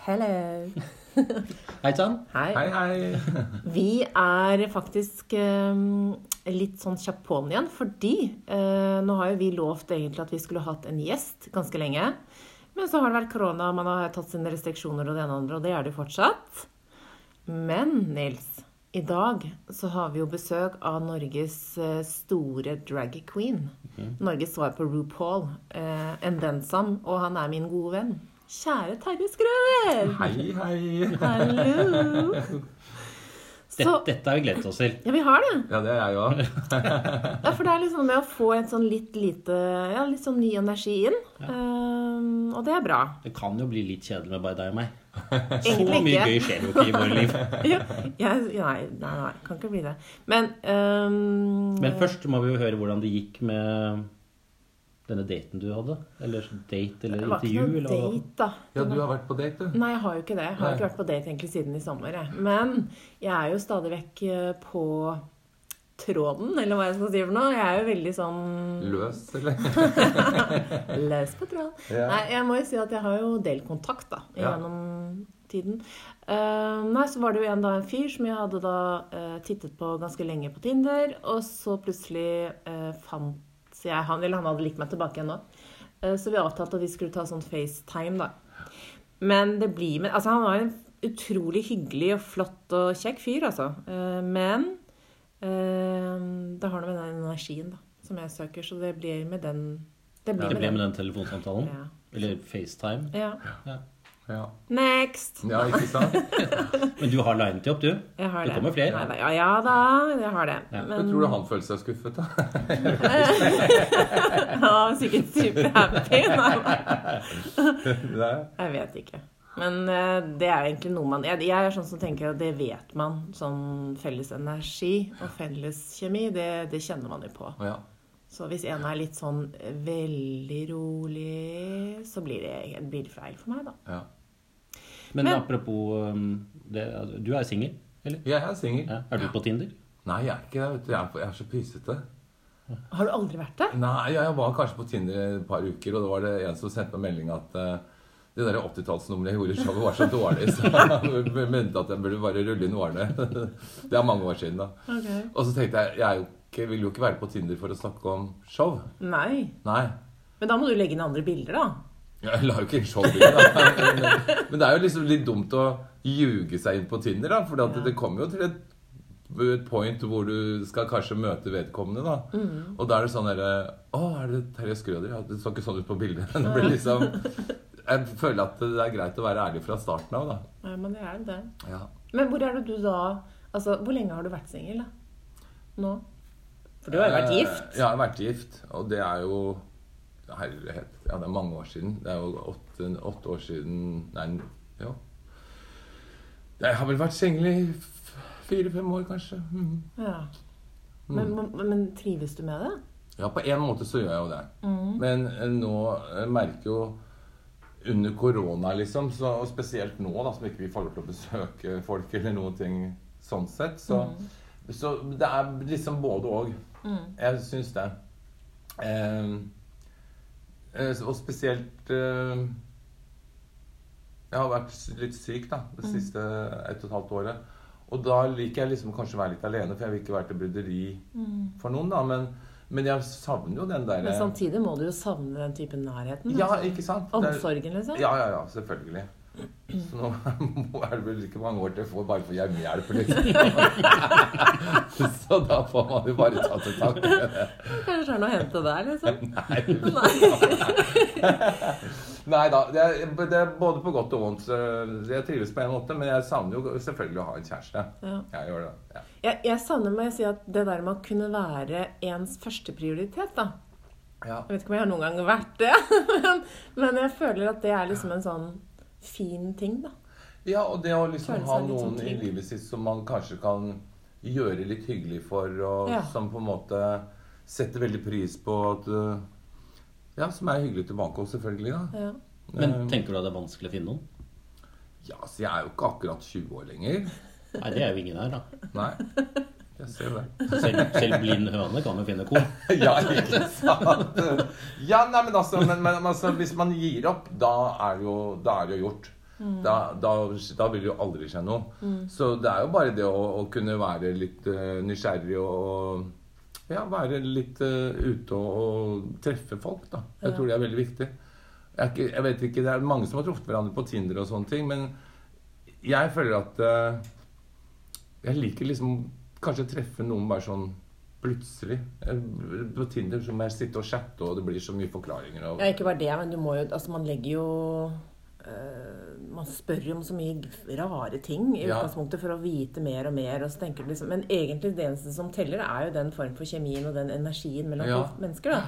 Hello. Hei sann. Hei. Hei, hei. Vi er faktisk um, litt sånn kjapt på'n igjen, fordi uh, nå har jo vi lovt egentlig at vi skulle hatt en gjest ganske lenge. Men så har det vært korona, man har tatt sine restriksjoner og det ene og andre, og det er det jo fortsatt. Men Nils, i dag så har vi jo besøk av Norges eh, store drag queen. Norges svar på RuPaul. uh, en densam, og han er min gode venn. Kjære Terje Skrøver! Hei, hei. Hallo! Dette, dette har vi gledet oss til. ja, vi har det. Ja, det er jeg òg. Ja, for det er liksom med å få en sånn litt lite Ja, litt sånn ny energi inn. Ehm, og det er bra. Det kan jo bli litt kjedelig med bare deg og meg. Så mye gøy skjer jo ikke i våre liv. Ja, ja, nei, nei, nei, kan ikke bli det. Men um, Men først må vi jo høre hvordan det gikk med denne daten du hadde. Eller date eller Det var ikke intervju. noe Eller date, da. Ja, du har vært på date, du. Nei, jeg har jo ikke det. Jeg har Nei. ikke vært på date egentlig siden i sommer. Jeg. Men jeg er jo stadig vekk eh, på tråden, eller hva jeg skal si for noe. Jeg er jo veldig sånn Løs, eller? løs på tråden. Ja. Nei, jeg må jo si at jeg har jo delt kontakt da, Ja. gjennom tiden. Uh, nei, så var det jo en, da, en fyr som jeg hadde da uh, tittet på ganske lenge på Tinder, og så plutselig uh, fant jeg han, eller han hadde likt meg tilbake igjen nå. Eh, så vi avtalte at vi skulle ta sånn FaceTime, da. Men det blir med Altså, han var en utrolig hyggelig og flott og kjekk fyr, altså. Eh, men eh, det har noe med den energien, da, som jeg søker, så det blir med den Det blir Det ble med med den. den telefonsamtalen. Ja. Eller FaceTime. Ja. Ja. Ja. Next! ja, ikke sant? Men du har linet opp, du. Jeg har Det det. kommer flere. Ja, ja da, jeg har det. Ja. Jeg tror du han følte seg skuffet, da? Han var sikkert superhappy. Jeg vet ikke. Men eh, det er egentlig noe man Jeg, jeg er sånn som tenker at det vet man. Sånn felles energi og felles kjemi, det, det kjenner man jo på. Ja. Så hvis en er litt sånn veldig rolig, så blir det, blir det feil for meg, da. ja. Men, Men- apropos um, det, Du er singel, eller? Jeg er singel. Ja. Er du på Tinder? Nei, jeg er ikke det. Jeg er, jeg er så pysete. Har du aldri vært det? Nei, jeg var kanskje på Tinder et par uker, og da var det en som sendte meg melding at uh, det der 80-tallsnummeret jeg gjorde i showet, var så dårlig, så jeg mente at jeg burde bare rulle inn årene. Det er mange år siden, da. Okay. Og så tenkte jeg jeg er jo ikke, vil jo ikke være på Tinder for å snakke om show. Nei. Nei. Men da må du legge inn andre bilder, da. Jeg la jo ikke inn showbilder, da. Men, men det er jo liksom litt dumt å ljuge seg inn på Tinder, da. For Ja. det kommer jo til et, et point hvor du skal kanskje møte vedkommende, da. Mm. Og da er det sånn derre Å, er det Terje Skrøder? Ja, det så ikke sånn ut på bildet. Det blir liksom Jeg føler at det er greit å være ærlig fra starten av, da. Ja, men det er det. Ja. Men hvor er det du da Altså, hvor lenge har du vært singel, da? Nå? For du har jo vært Eh, gift. Ja, jeg har vært gift. Og det er jo Herlighet. Ja, det er mange år siden. Det er jo åtte, åtte år siden Nei, jo. Jeg har vel vært singel i fire-fem år, kanskje. Mm. Ja. Men, men, men trives du med det? Ja, på en måte så gjør jeg jo det. Mm. Men eh, nå jeg merker jo under korona, liksom, så, og spesielt nå da, som ikke vi får lov til å besøke folk eller noen ting sånn sett, så, så det er liksom både og. Mm. Jeg syns det. Eh, eh, og spesielt eh, Jeg har vært litt syk da, det siste ett og et halvt året. Og da liker jeg liksom kanskje å være litt alene, for jeg vil ikke være til bryderi for noen. da, Men, men jeg savner jo den der Men samtidig må du jo savne den typen nærheten. Ja, altså. ikke sant? Omsorgen, liksom. Ja, ja, ja, selvfølgelig. Så nå er det vel ikke mange år til jeg får bare for hjemmehjelp, liksom. Så da får man jo bare ta til takke med det. Kanskje det er noe å hente der, liksom. Nei. Nei da. Det er, det er både på godt og vondt. Jeg trives på en måte, men jeg savner jo selvfølgelig å ha en kjæreste. Ja. Jeg gjør det. Ja. Jeg, jeg savner meg å si at det der med å kunne være ens førsteprioritet, da. Ja. Jeg vet ikke om jeg har noen gang vært det, men, men jeg føler at det er liksom en sånn fin ting, da. ja, og det å liksom ha noen sånn i livet sitt som man kanskje kan gjøre litt hyggelig for, og Ja. som på en måte setter veldig pris på at uh, Ja, som er hyggelig tilbake òg, selvfølgelig. da. Ja. Men Eh, tenker du at det er vanskelig å finne noen? Ja, så jeg er jo ikke akkurat 20 år lenger. Nei, det er jo ingen her, da. Nei. Jeg ser det. Selv, selv blind høne kan jo finne korn. Ja, ikke sant? Ja, nei, men altså, men, men altså, Hvis man gir opp, da er det jo, da er det jo gjort. da, da, da vil det jo aldri skje noe. Så det er jo bare det å, å kunne være litt uh, nysgjerrig og ja, være litt uh, ute og, og treffe folk, da. Jeg Ja. tror det er veldig viktig. Jeg, er ikke, jeg vet ikke, Det er mange som har truffet hverandre på Tinder og sånne ting, men jeg føler at uh, Jeg liker liksom kanskje treffe noen bare sånn plutselig. Eh, På Tinder som jeg sitte og chatte, og det blir så mye forklaringer. Og, Ja, ikke bare det, men du må jo Altså, man legger jo eh, Man spør om så mye rare ting i Ja. utgangspunktet for å vite mer og mer. Og så tenker du liksom, men egentlig det eneste som teller, er jo den form for kjemien og den energien mellom Ja. mennesker. da.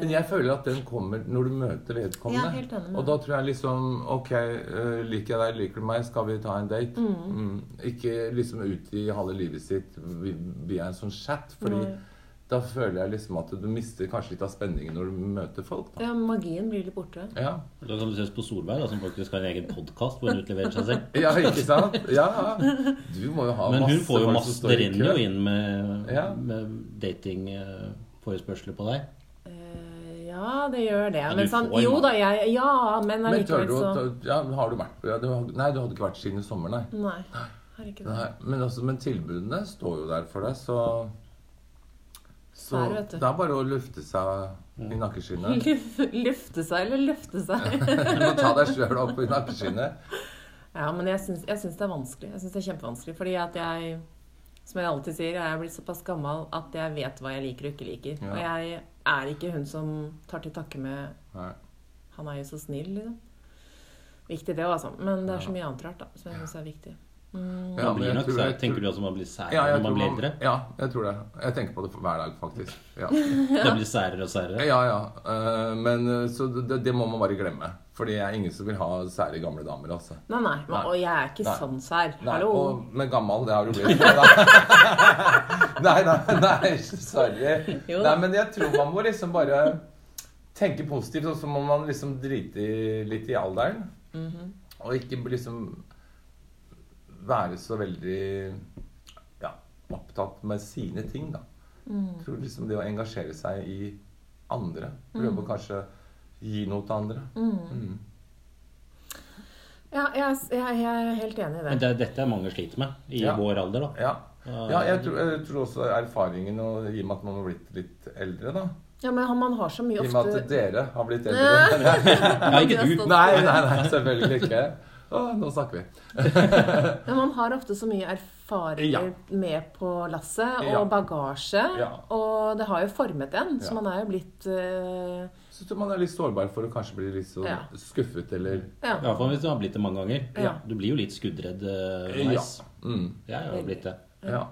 Men jeg føler at den kommer når du møter vedkommende. Ja, helt enig og da tror jeg liksom Ok, eh, liker jeg deg, liker du meg, skal vi ta en date? Mm. Ikke liksom ut i halve livet sitt vi- via en sånn chat. Fordi Nei. da føler jeg liksom at du mister kanskje litt av spenningen når du møter folk. Da. Ja, magien blir litt borte. Ja. Da kan du ses på Solveig, da, som faktisk har en egen podkast hvor hun utleverer seg selv. ja, ikke sant? Ja, Du må jo ha Men hun masse får jo masse Det renner jo inn med, Ja. med datingforespørsler på deg. Ja, det gjør det. men sånn, får jo da, jeg Ja, men allikevel så ja, Har du vært ja, du, Nei, du hadde ikke vært siden i sommer, nei. Nei. Har ikke det. Nei, men, altså, men tilbudene står jo der for deg, så Så Der, det er bare å lufte seg i nakkeskinnet. Luf- Lufte seg eller løfte seg? Du må ta deg sjøl opp i nakkeskinnet. Ja, men jeg syns, jeg syns det er vanskelig. Jeg syns det er kjempevanskelig. Fordi at jeg, som jeg alltid sier, jeg er blitt såpass gammel at jeg vet hva jeg liker og ikke liker. Ja. Og jeg er ikke hun som tar til takke med Nei. 'han er jo så snill', liksom. Viktig det òg, altså. Men det er så mye annet rart da, som jeg syns er viktig. Mm. Ja, men blir jeg nok jeg tenker du også man blir særere Ja, når man blir eldre? Ja, jeg tror det. Jeg tenker på det hver dag, faktisk. Ja, Det blir særere og særere? ja. ja. Eh, Men eh, så det, det må man bare glemme. Fordi jeg er ingen som vil ha sære gamle damer, altså. Nei, nei, men, Nei. Og jeg er ikke Nei. sånn sær. Nei, og, men gammel, det har du blitt. Nei, nei, nei, sorry. Nei, men jeg tror man må liksom bare tenke positivt, og så må man liksom drite litt i alderen. Mhm. Og ikke liksom være så veldig ja, opptatt med sine ting, da. Mm. Jeg tror liksom det å engasjere seg i andre, prøve å kanskje gi noe til andre. Mm. Ja, jeg, jeg, jeg er helt enig i det. Men det, dette er mange sliter med i Ja. vår alder, da. Ja. Ja jeg, tror, jeg tror også erfaringen, og i og med at man har blitt litt eldre, da Ja, men man har så mye ofte I og med at dere har blitt eldre. Ja, ikke du. Nei, nei, nei, selvfølgelig ikke. Å, nå snakker vi. Men man har ofte så mye erfaring Ja. med på lasset, og Ja. bagasje. Ja. Og det har jo formet en, så Ja. man er jo blitt uh... Så tror man er litt sårbar for å kanskje bli litt så Ja. skuffet, eller Ja. I hvert fall hvis du har blitt det mange ganger. Ja. Du blir jo litt skuddredd uh, Ja. Mm. Jeg har jo blitt det. Ja.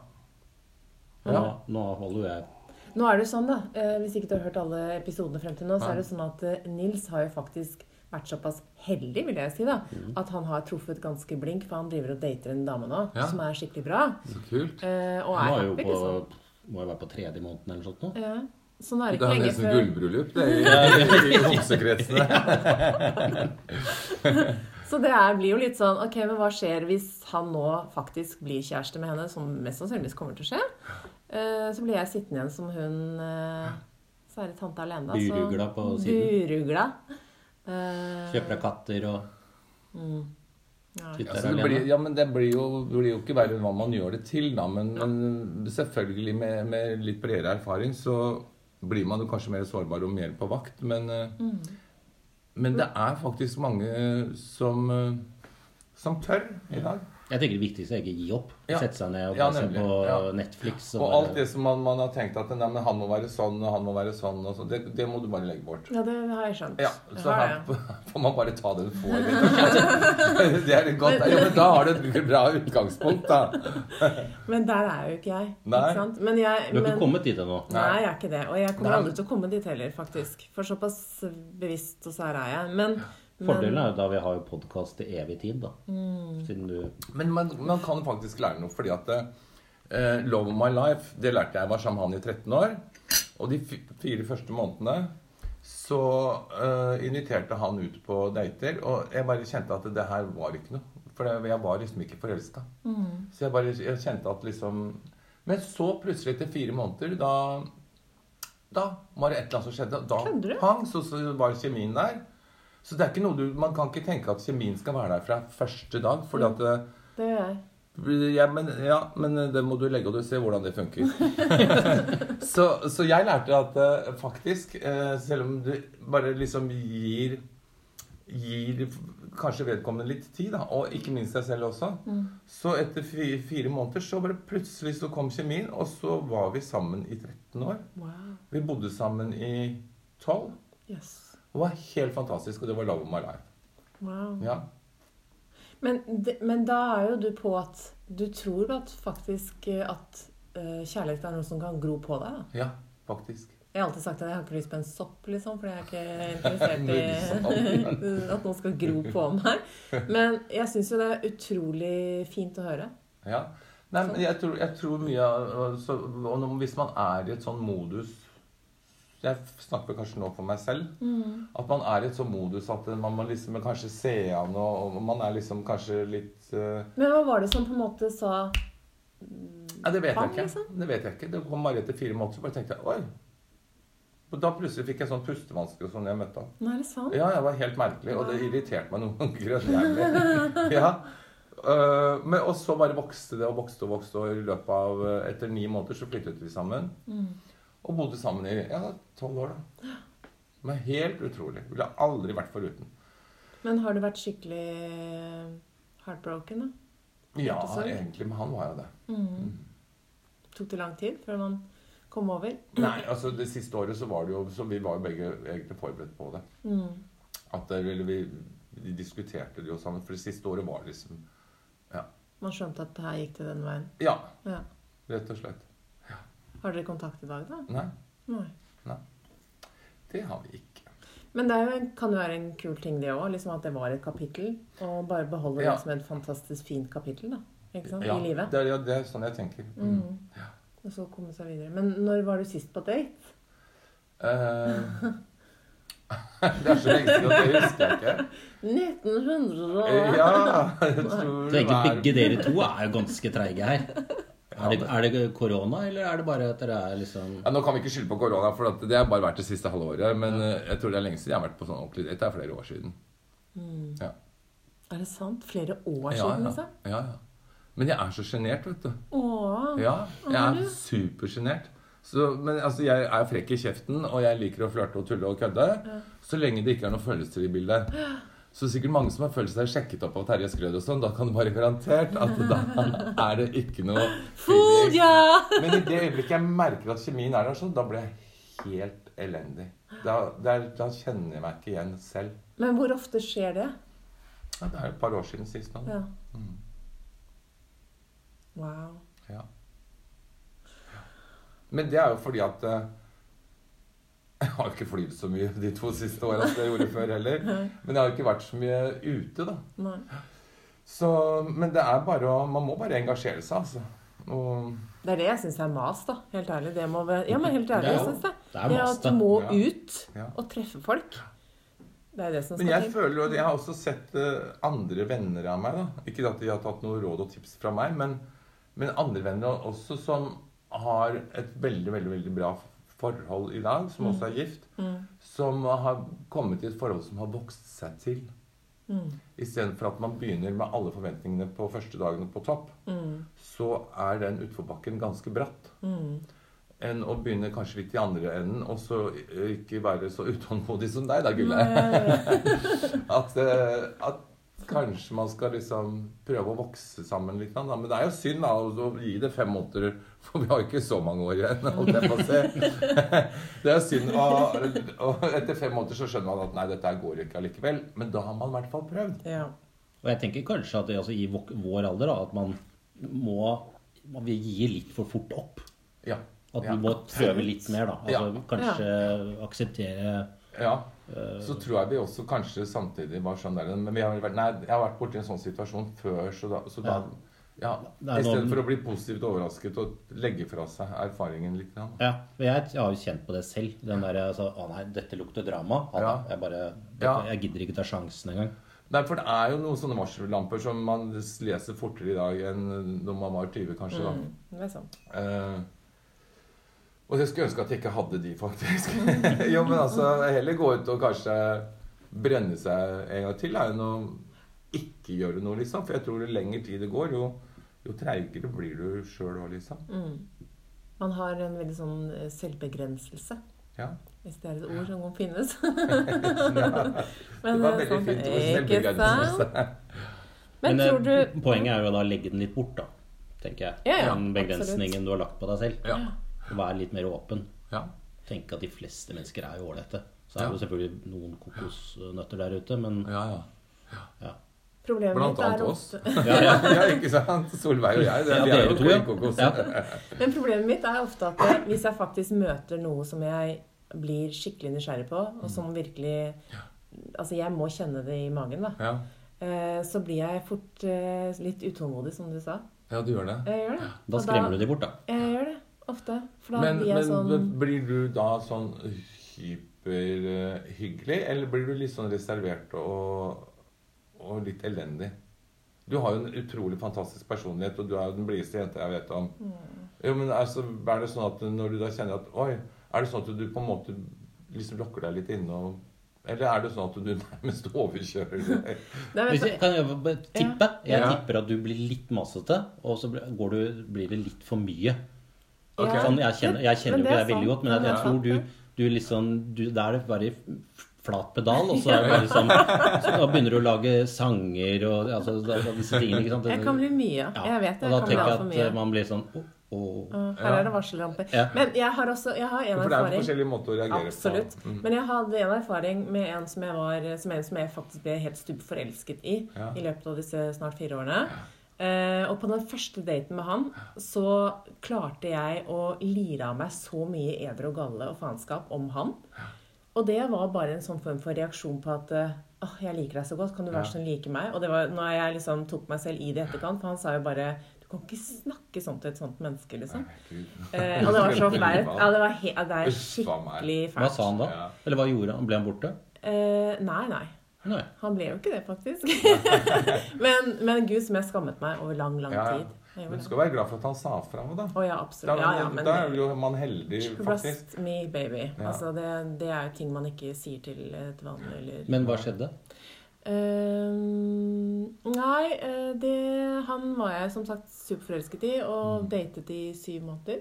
Ja. Nå, nå holder jo jeg Nå er det sånn, da, eh, hvis ikke du har hørt alle episodene frem til nå, så Nei. er det sånn at eh, Nils har jo faktisk vært såpass heldig, vil jeg si, da, Mm. at han har truffet ganske blink, for han driver og dater en dame nå Ja. som er skikkelig bra. Så kult. eh, og er happy, på liksom. Må jo være på tredje måneden eller noe sånt nå. Ja. Så nå er det Det er nesten før gullbryllup, det, i, i homsekretsene. Så det er, blir jo litt sånn Ok, men hva skjer hvis han nå faktisk blir kjæreste med henne, som mest sannsynligvis kommer til å skje? Uh, så blir jeg sittende igjen som hun uh, sære tante alene. da, så- Burugla på siden. Burugla. Uh, Kjøper deg katter og mm. ja. Altså, det blir, ja, men det blir jo, blir jo ikke verre enn hva man gjør det til, da. Men, men selvfølgelig, med, med litt bredere erfaring, så blir man jo kanskje mer sårbar og mer på vakt. Men, Mm. Men det er faktisk mange som, eh, som tør i dag. Jeg tenker det viktigste er ikke å gi opp. Ja. Sette seg ned og Ja, se på Ja. Netflix. Og alt det som man, man har tenkt at nei, men han må være sånn, og han må være sånn, og sånn det, det må du bare legge bort. ja, det har jeg skjønt. Ja, så her får man bare ta det du får. og. Det er litt godt, ja, men da har du et bra utgangspunkt, da. Men der er jo ikke jeg. Nei. Ikke sant? Men jeg, Du har ikke kommet dit ennå. Nei, jeg er ikke det. Og jeg kommer Nei. aldri til å komme dit heller, faktisk. For såpass bevisst og sær er jeg. Men, Fordelen er jo da vi har jo podkast til evig tid, da. Mm. Siden du Men man, man kan faktisk lære noe, fordi at uh, Love of my life, det lærte jeg. Var sammen med han i 13 år. Og de fire første månedene så uh, inviterte han ut på dater, og jeg bare kjente at det her var ikke noe. For jeg var liksom ikke forelska. mm. Så jeg bare jeg kjente at liksom Men så plutselig, etter fire måneder, da Da var det et eller annet som skjedde. Da pang, så, så var kjemien der. Så det er ikke noe du, man kan ikke tenke at kjemien skal være der fra første dag. fordi at det... Det gjør jeg. ja men, ja, men det må du legge, og du ser hvordan det funker. så, så jeg lærte at eh, faktisk, eh, selv om du bare liksom gir Gir kanskje vedkommende litt tid, da, og ikke minst deg selv også, så etter fire, fire måneder så bare plutselig så kom kjemien, og så var vi sammen i 13 år. Wow. Vi bodde sammen i 12. Yes. Det var helt fantastisk, og det var love of my life. Wow. Ja. Men, men da er jo du på at du tror at faktisk eh, at eh, kjærlighet er noe som kan gro på deg. Da. ja, faktisk. Jeg har alltid sagt at jeg har ikke lyst på en sopp, liksom, for jeg er ikke interessert i at noen skal gro på meg. Men jeg syns jo det er utrolig fint å høre. Ja. Nei, men jeg tror, jeg tror mye av så, Og hvis man er i et sånn modus Jeg snakker kanskje nå for meg selv. At man er i et sånn modus at man må liksom kanskje se an, og, og man er liksom kanskje litt uh... Men hva var det som på en måte sa Nei, det vet Pang, jeg ikke. liksom? Det vet jeg ikke. Det kom bare etter fire måneder, så bare tenkte jeg oi. Og da plutselig fikk jeg sånn pustevansker og sånn jeg møtte han. Nå er det sant? Ja, jeg var helt merkelig, og det irriterte meg noen ganger. Ja. Uh, men, og så bare vokste det og vokste og vokste, og i løpet av øh, etter ni måneder så flyttet vi sammen. Og bodde sammen i ja, tolv år, da. Men helt utrolig. Ville aldri vært foruten. Men har du vært skikkelig heartbroken, da? Ja, egentlig, men han var jo det. Tok det lang tid før man kom over? Nei, altså det siste året så var det jo Så vi var jo begge egentlig forberedt på det. At det, eller vi, vi diskuterte det jo sammen, for det siste året var det liksom Man skjønte at det her gikk til den veien? Ja, Ja. rett og slett. Har dere kontakt i dag, da? Nei, Nei. det har vi ikke. Men det jo, kan jo være en kul ting, det òg. Liksom at det var et kapittel. Og bare beholde Ja. det som et fantastisk fint kapittel da, ikke sant? Ja, i livet. Det er, ja, det er sånn jeg tenker. Mm. Mm. Og så komme seg videre. Men når var du sist på date? Uh, det er så lenge siden at det husker jeg ikke. 1900 og Ja, jeg tror det var begge dere to er jo ganske treige her. Er det, er det korona, eller er det bare at dere er liksom ja, Nå kan vi ikke skylde på korona, for det har bare vært det siste halve året. Men eh, jeg tror det er lenge siden jeg har vært på sånn ordentlig date. Det er flere år siden. Ja. Er det sant? Flere år Ja, siden, ja. liksom? ja, ja. Men jeg er så sjenert, vet du. Åh. Ja, jeg Er er supersjenert. Men altså, jeg er frekk i kjeften, og jeg liker å flørte og tulle og kødde. Så lenge det ikke er noe følelser i bildet. Så sikkert mange som har følt seg sjekket opp av Terje Skrød og sånn, da kan du bare garantert at da er det ikke noe Fool, ja! Men i det øyeblikket jeg merker at kjemien er der, sånn, da blir jeg helt elendig. Da, der, da kjenner jeg meg ikke igjen selv. Men hvor ofte skjer det? Ja, det er et par år siden sist nå. Ja. Mm. Wow. Ja. Men det er jo fordi at eh, Jeg har ikke flydd så mye de to siste åra som jeg gjorde før heller. Men jeg har ikke vært så mye ute, da. Nei. Så, men det er bare å Man må bare engasjere seg, altså. Og Det er det jeg syns er mas, da. Helt ærlig. Det må vi, ja, men helt ærlig, jeg syns det. det er mas, at du må ut og treffe folk. Det er det som Men skal jeg til. føler, og jeg har også sett eh, andre venner av meg da. Ikke at de har tatt noe råd og tips fra meg, men, men andre venner også som har et veldig, veldig, veldig bra forhold i dag, som også er gift, Mm. som har kommet i et forhold som har vokst seg til. Mm. Istedenfor at man begynner med alle forventningene på første dagene på topp, Mm. så er den utforbakken ganske bratt. Mm. Enn å begynne kanskje litt i andre enden, og så eh, ikke være så utålmodig som deg, da, Gulle. At, eh, at kanskje man skal liksom prøve å vokse sammen litt. Da. Men det er jo synd da, å gi det fem måneder, for vi har jo ikke så mange år igjen. holdt jeg på å si. Det er synd. Og, og etter fem måneder så skjønner man at nei, dette går ikke allikevel. Men da har man i hvert fall prøvd. Ja. Og jeg tenker kanskje at det, altså, i vår, alder da, at man må man vil gi litt for fort opp. Ja. At Ja, vi må prøve litt mer, da. Altså, Ja. Kanskje akseptere Ja. eh, Så tror jeg vi også kanskje samtidig var sånn der Men vi har vært, nei, jeg har vært borti en sånn situasjon før, så da, så da ja. Det er I stedet noen- for å bli positivt overrasket og legge fra seg erfaringen litt. grann. Ja, for jeg, jeg har jo kjent på det selv. Den der, altså, Å nei, dette lukter drama. Ja. Jeg bare Ja. Jeg gidder ikke ta sjansen engang. Nei, for det er jo noen sånne varsellamper som man leser fortere i dag enn når man var 20, kanskje. da. Mm. Det er sant. Eh, og jeg skulle ønske at jeg ikke hadde de, faktisk. jo, men altså, heller gå ut og kanskje brenne seg en gang til er jo å ikke gjøre noe, liksom. For jeg tror jo lengre tid det går, jo, jo treigere blir du sjøl òg, liksom. Mm. Man har en veldig sånn eh, selvbegrenselse. Ja. Hvis det er et ord som kan finnes. det var eh, veldig sånn, fint ord. Selvbegrenselse. Men Men, tror eh, du poenget er jo da å legge den litt bort, da. Tenker jeg. Ja, ja, den begrensningen du har lagt på deg selv. Ja. Og Være litt mer åpen. ja. Tenke at de fleste mennesker er jo ålreite. Så er Ja. det jo selvfølgelig noen kokosnøtter der ute, men Ja, ja. ja. Problemet Blant mitt er annet oss. Ja, ja. ja, ikke sant? Solveig og jeg. Det, Ja, vi er jo to, kokos. Ja. Men problemet mitt er ofte at hvis jeg faktisk møter noe som jeg blir skikkelig nysgjerrig på, Mm. og som virkelig Altså, jeg må kjenne det i magen, da. Ja. Eh, Så blir jeg fort eh, litt utålmodig, som du sa. ja, du gjør det. Jeg gjør det. Da skremmer skremmer du de bort, da. Jeg gjør det ofte. For da Men, blir jeg men sånn blir du da sånn hyperhyggelig, eller blir du litt sånn reservert og, og litt elendig? Du har jo en utrolig fantastisk personlighet, og du er jo den blideste jenta jeg vet om. Mm. Jo, men altså, er det sånn at når du da kjenner at Oi, er det sånn at du på en måte liksom lokker deg litt inne og Eller er det sånn at du nærmest overkjører det? Hvis jeg, kan jeg tippe? Jeg Ja. tipper at du blir litt masete, og så blir- går du, blir det litt for mye. Ok. Ja. Sånn, jeg kjenner, jeg kjenner jo ikke deg veldig godt, men jeg, jeg tror du, du liksom du, Da er det bare flat pedal, og så er det bare sånn så Da begynner du å lage sanger og altså, disse tingene. ikke sant? Jeg kan bli mye. Ja. Jeg vet det. Og da Jeg kan bli tenker jeg at mye. man blir sånn oh, oh. Her er det varsellamper. Ja. Men jeg har også jeg har en For det er erfaring. forskjellige måter å reagere Absolutt. på. Mm. Men jeg hadde en erfaring med en som jeg, var, som en som jeg faktisk ble helt stubb forelsket i Ja. i løpet av disse snart fire årene. Eh, og på den første daten med han så klarte jeg å lire av meg så mye eder og galle og faenskap om han. Og det var bare en sånn form for reaksjon på at Åh, jeg liker deg så godt, kan du være sånn like meg? Og det var når jeg liksom tok meg selv i det i etterkant, for han sa jo bare Du kan ikke snakke sånn til et sånt menneske, liksom. Eh, og det var så flaut. Ja, det, var he det er skikkelig fælt. Hva sa han da? Eller hva gjorde han? Ble han borte? Uh, nei, nei. Nei. Han ble jo ikke det, faktisk. men, men gud som jeg skammet meg over lang, lang Ja, ja. tid. Men du skal det. være glad for at han sa fra. Da, Oh, ja, da, absolutt. Ja, ja, men da er jo man heldig, faktisk. Trust me, baby. Ja. Altså, det, det er jo ting man ikke sier til et vanlig eller Men hva skjedde? Uh, nei, eh, det Han var jeg som sagt superforelsket i, og Mm. datet i syv måneder.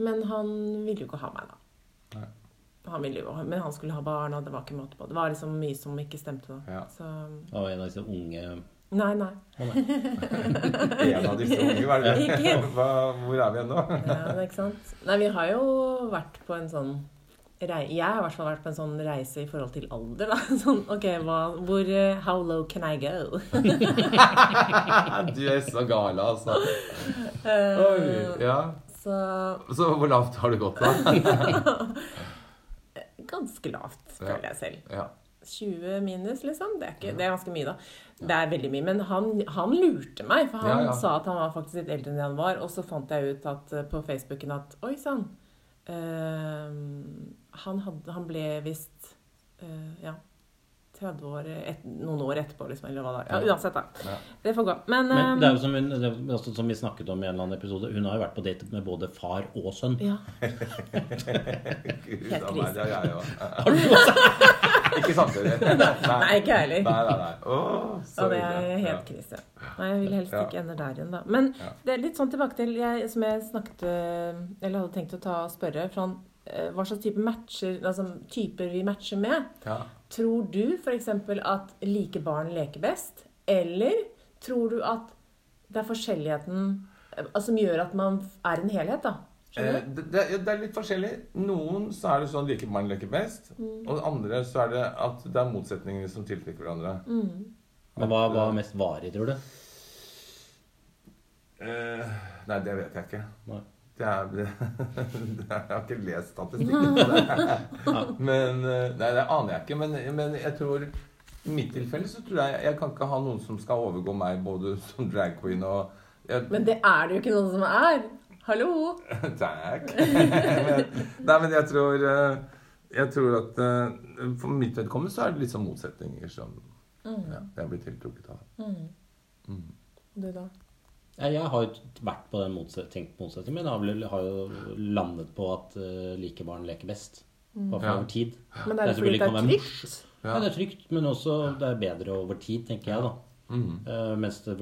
Men han ville jo ikke ha meg, da. Han ville jo, men han skulle ha barn, og det var ikke måte på. Det var liksom mye som ikke stemte. da. Ja. Så Av en av disse unge Nei, nei. Oh, nei. En av disse unge, hva er det? Hvor er vi ennå? Ja, ikke sant? Nei, vi har jo vært på en sånn rei Jeg har i hvert fall vært på en sånn reise i forhold til alder, da. Sånn, OK, hva Hvor eh, How low can I go? Du er så gal, altså. Eh, Oi, ja. Så Så hvor lavt har du gått, da? Ganske lavt, føler jeg selv. Ja. 20 minus, liksom. Det er, ikke, det er ganske mye, da. Det er veldig mye. Men han, han lurte meg, for han Ja, ja. sa at han var faktisk litt eldre enn han var. Og så fant jeg ut at, eh, på Facebooken at Oi sann. eh, han, han ble visst eh, Ja. 30 år et, Noen år etterpå, liksom. Eller hva det er. Ja, uansett, da. Ja. Det får gå. Men, Men det er jo som, hun, det er også som vi snakket om i en eller annen episode, hun har jo vært på date med både far og sønn. ja. Gud, Helt da, krise. nei, ja, ja. Ikke samtidig. Nei, ikke jeg heller. Nei, nei, nei. Åh, så Og det er helt Ja. krise. Nei, jeg vil helst ikke ende der igjen, da. Men det er litt sånn tilbake til jeg, som jeg snakket eh, Eller hadde tenkt å ta og spørre eh, hva slags type matcher, altså typer vi matcher med. Ja. Tror du f.eks. at like barn leker best? Eller tror du at det er forskjelligheten eh, som gjør at man er en helhet, da? Eh, det, det, det er litt forskjellig. Noen så er det sånn like barn leker best. Mm. Og andre så er det at det er motsetninger som tiltrekker hverandre. Mm. Men hva var mest varig, tror du? Eh, nei, det vet jeg ikke. Nei. Det er, jeg har ikke lest statistikken på det. Men, eh, nei, det aner jeg ikke. Men, men jeg tror i mitt tilfelle så tror jeg jeg kan ikke ha noen som skal overgå meg både som drag queen og jeg, Men det er det jo ikke noen som er! Hallo! Takk. nei, men jeg tror eh, Jeg tror at eh, for mitt vedkommende så er det litt sånn motsetninger som ja, jeg blir tiltrukket av. Mm. Mm. Du, da? Ja, Jeg har jo vært på den motset, tenkt motsetningen, men har, vel, har jo landet på at uh, like barn leker best. Mm. Bare for Ja. over tid. Men Det er det fordi det er trygt? Ja, det er trygt, men også det er bedre over tid, tenker jeg, da. Mm. Uh, mens det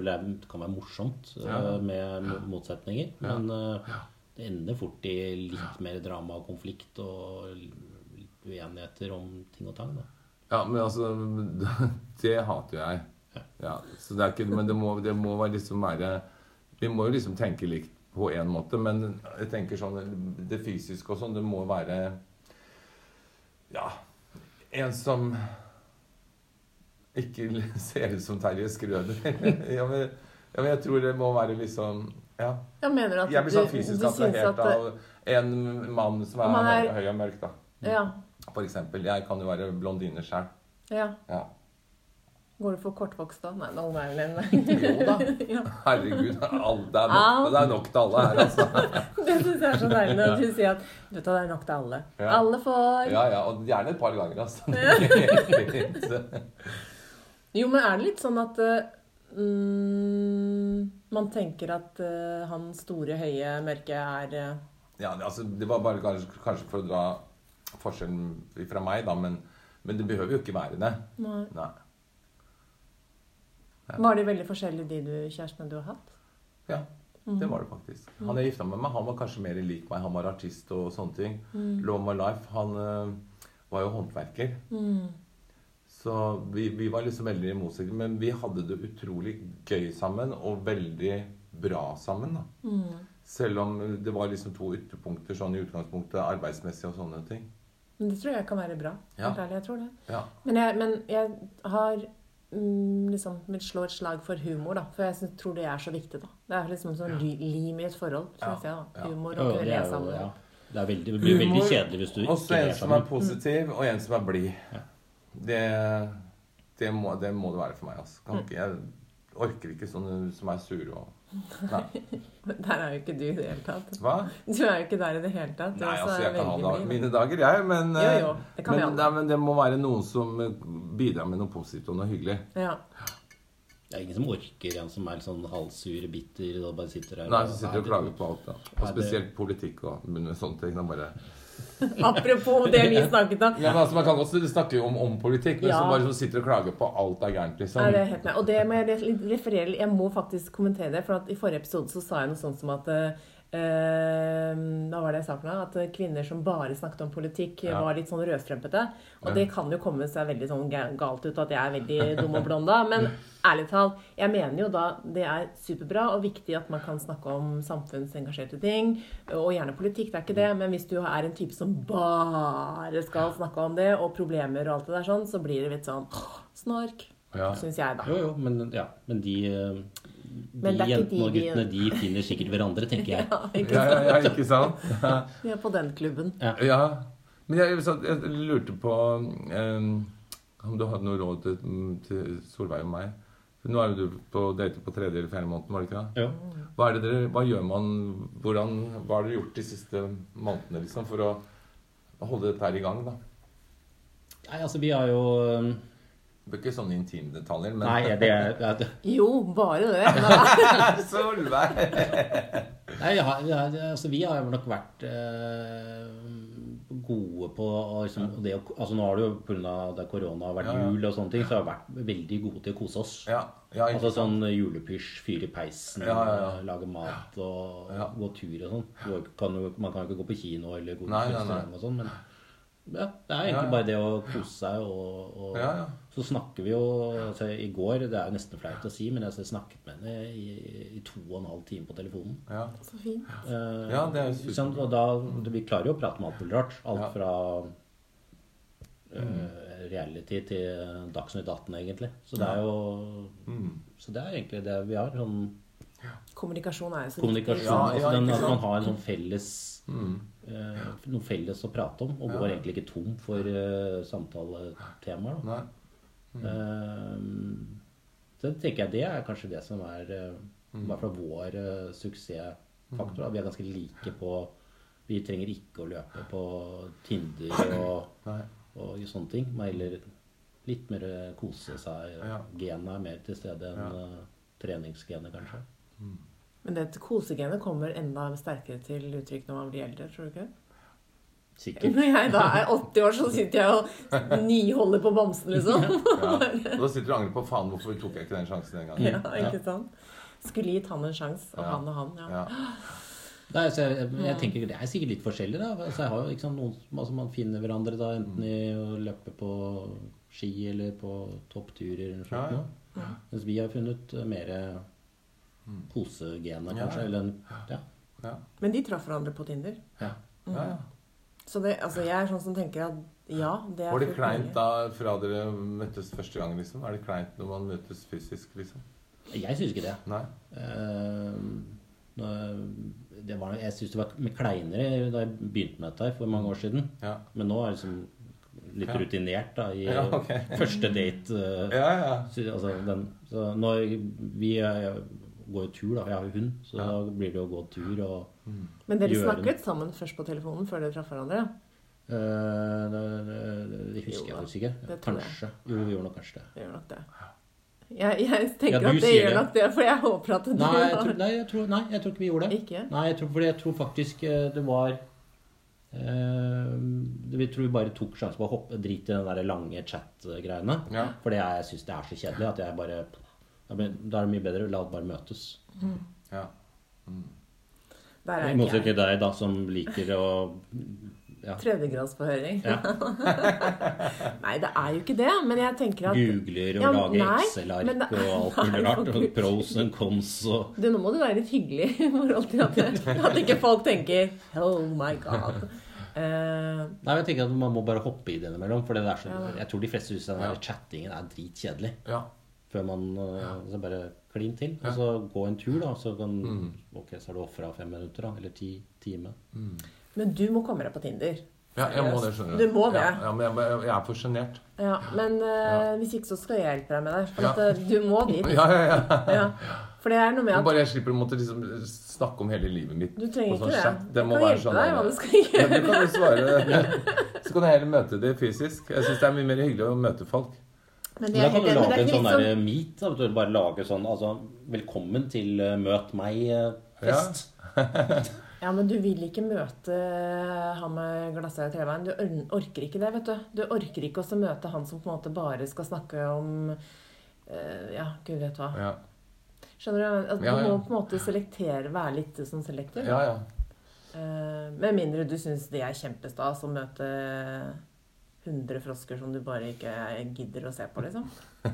kan være morsomt uh, med mo- motsetninger. Ja. Men uh, det ender fort i litt mer drama og konflikt og litt uenigheter om ting og tang. da. Ja, men altså Det hater jeg. Ja, så det er ikke, men det må, det må være liksom være Vi må jo liksom tenke likt på én måte, men jeg tenker sånn Det fysiske og sånn, det må være Ja En som ikke ser ut som Terje Skrøder. ja, men, ja, men jeg tror det må være liksom Ja. Jeg mener at Jeg blir sånn fysisk attrahert at av en mann som er, er- høy og mørk, da. Ja. For eksempel. Jeg kan jo være blondine sjøl. ja. Ja. Går det for kortvokst da? Nei, nå er vel en Jo da. ja. Herregud. Det, er nok, det er nok til alle her, altså. Det syns jeg er så deilig når du sier at vet du, hva, det er nok til alle. Ja. Alle får Ja, ja. Og gjerne et par ganger, altså. Jo, men er det litt sånn at eh, mm, man tenker at uh, han store, høye, mørke er uh... Ja, altså, det var bare kanskje, kanskje for å dra forskjellen fra meg, da, men, men det behøver jo ikke være det. Nei. Nei. Var de veldig forskjellige, de du, kjærestene du har hatt? Ja, det var det faktisk. Han jeg gifta meg med, han var kanskje mer lik meg. Han var artist og sånne ting. Love My Life. Han eh, var jo håndverker. Mm. Så vi, vi var liksom veldig i motsetning, men vi hadde det utrolig gøy sammen, og veldig bra sammen. da. Mm. Selv om det var liksom to ytterpunkter sånn i utgangspunktet, arbeidsmessig og sånne ting. Men det tror jeg kan være bra. Ja. Ærlig, jeg tror det. Ja. Men jeg, men jeg har mm, liksom vil slå et slag for humor, da. For jeg synes, tror det er så viktig, da. Det er liksom sånn ja. lim i et forhold, syns Ja, jeg. da. Humor og kunne le sammen. ja. det, er veldig, det blir veldig kjedelig hvis du Og så ikke en er som er sammen. positiv, og en som er blid. Ja. Det, det, må, det må det være for meg. Altså. Kan ikke, jeg orker ikke sånne som er sure og Nei. Der er jo ikke du i det hele tatt. Hva? Du er jo ikke der i det hele tatt. Du Nei, altså, jeg kan ha veldig da, mine dager, jeg, men Jo, jo, det kan men, nei, men det må være noen som eh, bidrar med noe positivt og noe hyggelig. Ja. Det er ingen som orker en som er sånn halvsur, bitter og bare sitter der Nei, som sitter og klager på alt. da. Og spesielt politikk og sånne ting. Da bare... Apropos det vi snakket om. Ja, men altså, Man kan også snakke om, om politikk, men Ja. som bare som sitter og klager på alt er gærent, liksom. Ja, det er helt med. Og det må jeg referere Jeg må faktisk kommentere det, for i forrige episode så sa jeg noe sånt som at eh, Hva var det jeg sa for noe? At eh, kvinner som bare snakket om politikk, eh, Ja. var litt sånn rødstrømpete. Og Ja. det kan jo komme seg veldig sånn galt ut at jeg er veldig dum og blond da. Men ærlig talt, jeg mener jo da det er superbra og viktig at man kan snakke om samfunnsengasjerte ting. Og gjerne politikk, det er ikke det. Men hvis du er en type som bare skal snakke om det, og problemer og alt det der sånn, så blir det litt sånn snork. Ja. Syns jeg, da. Jo, jo, men, ja, men de, eh, de jentene og guttene de finner sikkert hverandre, tenker jeg. Ja, ikke sant? ja, ja, ikke sant? Vi er på den klubben. Ja. Men jeg, jeg lurte på um, om du hadde noe råd til, til Solveig og meg. For nå er jo du på date på tredje eller fjerde måneden, var det ikke det? Ja. Hva, er det dere, hva gjør man hvordan, Hva har dere gjort de siste månedene liksom, for å holde dette her i gang? da? Nei, altså, vi har jo ikke sånne intime detaljer, men Nei, det er, det er Jo, bare det. Solveig! Nei, vi har, altså, vi har jo nok vært eh, gode på liksom, det, å- altså, Nå har det jo pga. det korona har vært Ja, ja. jul og sånne ting, så har vi vært veldig gode til å kose oss. Ja, ja, Altså sånn julepysj, fyre i peisen, Ja, ja, ja. lage mat og Ja. gå tur og sånn. Man kan jo ikke gå på kino eller gå på restaurant og sånn, men ja, det er egentlig Ja, ja. bare det å kose seg og, og Ja, ja. Så snakker vi jo altså, I går, det er jo nesten flaut å si, men jeg snakket med henne i, i to og en halv time på telefonen. Ja. Så fint. Eh, Ja, det er super. Sånn, Og da, Vi klarer jo å prate med alt mulig rart. Alt Ja. fra eh, reality til Dagsnytt 18, egentlig. Så det er jo Mm. Så det er egentlig det vi har. Sånn Kommunikasjon er jo så kommunikasjon. Ja, altså ja, den, at man har en sånn felles Mm. Eh, noe felles å prate om, og går egentlig ikke tom for uh, samtaletemaer. da. Nei. Eh, så tenker jeg det er kanskje det som er Mm. i hvert fall vår suksessfaktor. da. Vi er ganske like på Vi trenger ikke å løpe på Tinder og, og sånne ting. Men heller litt mer kose seg. Genet er mer til stede enn treningsgenet, kanskje. Men det kosegenet kommer enda sterkere til uttrykk når man blir eldre, tror du ikke? Sikkert. Når jeg da er 80 år, så sitter jeg og nyholder på bamsen, liksom. Ja. Og da sitter du og angrer på faen, hvorfor tok jeg ikke den sjansen den gangen? Ja, ikke sant? Skulle gitt han en sjanse, og Ja. han og han, ja. Ja. Nei, altså jeg, jeg tenker Det er sikkert litt forskjellig. da altså, jeg har liksom, noen, altså, Man finner hverandre da enten i å løpe på ski eller på toppturer. eller noe Ja, sånt ja. ja. Mens vi har funnet mer kosegener, Ja, kanskje. ja. Eller en, ja. Ja. Men de traff hverandre på Tinder. ja. Ja, ja. Så det, altså, jeg er sånn som tenker at ja, det er Var det kleint da fra dere møttes første gang, liksom? Er det kleint når man møtes fysisk, liksom? Jeg syns ikke det. Nei? Uh, nå- det var, jeg syns det var med kleinere da jeg begynte med dette her for mange år siden. Ja. Men nå er det liksom litt Ja. rutinert da i Ja, okay. første date. Uh, Ja, ja. Altså, den, så når vi eh, går jo tur, da. Jeg har jo hund, så Ja. da blir det å gå tur og Men dere gjøre snakket sammen først på telefonen før dere traff hverandre? Uh, det, det, det husker Jo jeg faktisk ikke. det. Kanskje. Jo, vi gjorde nok kanskje det. Vi gjør nok det. Jeg, jeg tenker Ja, at det gjør det. nok det, for jeg håper at du Nei, jeg tror, nei, jeg tror, nei, jeg tror ikke vi gjorde det. Ikke? Nei, jeg tror, fordi jeg tror faktisk eh, det var eh, Vi tror vi bare tok sjansen på å hoppe, drite i den der lange chat-greiene. Ja. Fordi jeg syns det er så kjedelig at jeg bare Da er det mye bedre la oss bare møtes. ja. Mm. I er motsetning til deg, da, som liker å ja, Tredjegradsforhøring. ja, Nei, det er jo ikke det, men jeg tenker at googler og Ja, lager Excel-ark og alt mulig rart. Og pros and cons og du, Nå må du være litt hyggelig i forhold til at, at ikke folk tenker Oh my God. Uh, Nei, jeg tenker at Man må bare hoppe i det innimellom. For det er så, Ja. jeg tror de fleste syns den Ja. chattingen er dritkjedelig. ja. Før man ja. så bare klin til. Og så gå en tur, da. Så kan Mm. Ok, så har du ofra fem minutter, da. Eller ti timer. men du må komme deg på Tinder. ja, jeg må det, skjønner Du må det. Ja, ja, men jeg, jeg er for sjenert. Ja, men uh, Ja. hvis ikke så skal jeg hjelpe deg med det. For Ja. at, eh, du må dit. Ja, ja, ja. Ja. For det er noe med at bare jeg slipper å måtte liksom snakke om hele livet mitt. du trenger sånn ikke det. chat. Jeg Det må kan være hjelpe sånn deg hva du skal Ja, gjøre. det kan jo svare. Så kan jeg heller møte det fysisk. Jeg syns det er mye mer hyggelig å møte folk. Men Men da kan du lage det en sånn der liksom meet. Da. Du bare lage sånn altså Velkommen til uh, Møt meg-fest. Ja, men du vil ikke møte han med glasset i treveien. Du orker ikke det, vet du. Du orker ikke å møte han som på en måte bare skal snakke om uh, Ja, gud vet hva. Ja, Skjønner du? At du Ja, ja. må på en måte selektere, være litt sånn selektiv. ja. ja. Uh, med mindre du syns det er kjempestas å møte 100 frosker som du bare ikke gidder å se på, liksom.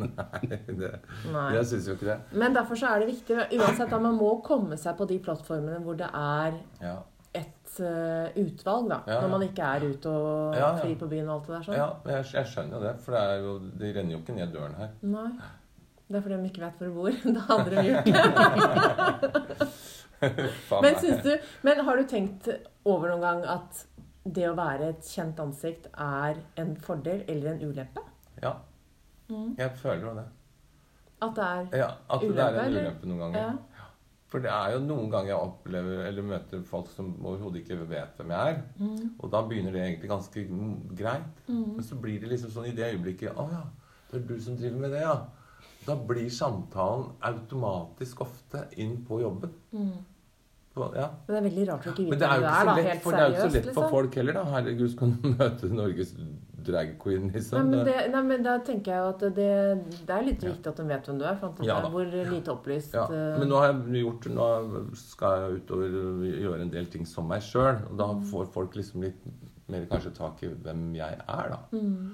Nei, det, Nei. jeg syns jo ikke det. Men derfor så er det viktig uansett at man må komme seg på de plattformene hvor det er Ja. et uh, utvalg, da. Ja, ja. Når man ikke er ute og fri på byen og alt det der sånn. Ja, jeg, jeg skjønner jo det, for det, er jo, de renner jo ikke ned døren her. Nei. Det er fordi de ikke vet hvor de bor. Da hadde de gjort det. Men, du, men har du tenkt over noen gang at det å være et kjent ansikt er en fordel eller en ulempe? Ja, Mm. jeg føler jo det. At det er Ja, At det er en eller? ulempe noen ganger. Ja. For det er jo noen ganger jeg opplever eller møter folk som overhodet ikke vet hvem jeg er. Mm. Og da begynner det egentlig ganske mm, greit. Men så blir det liksom sånn i det øyeblikket Å ja, det er du som driver med det, ja. Da blir samtalen automatisk ofte inn på jobben. Ja. Men det er veldig rart å ikke vite hvem du er, da. Helt for, det er jo ikke så lett liksom. for folk heller, da. Herregud, skal du møte Norges drag queen, Nei liksom? men, det, nei, men da tenker jeg jo at det, det er litt Ja. viktig at de vet hvem du er. For Ja er hvor lite opplyst Ja, eh, men nå har jeg gjort Nå skal jeg utover gjøre en del ting som meg sjøl. Og da Mm. får folk liksom litt mer kanskje tak i hvem jeg er, da. mm.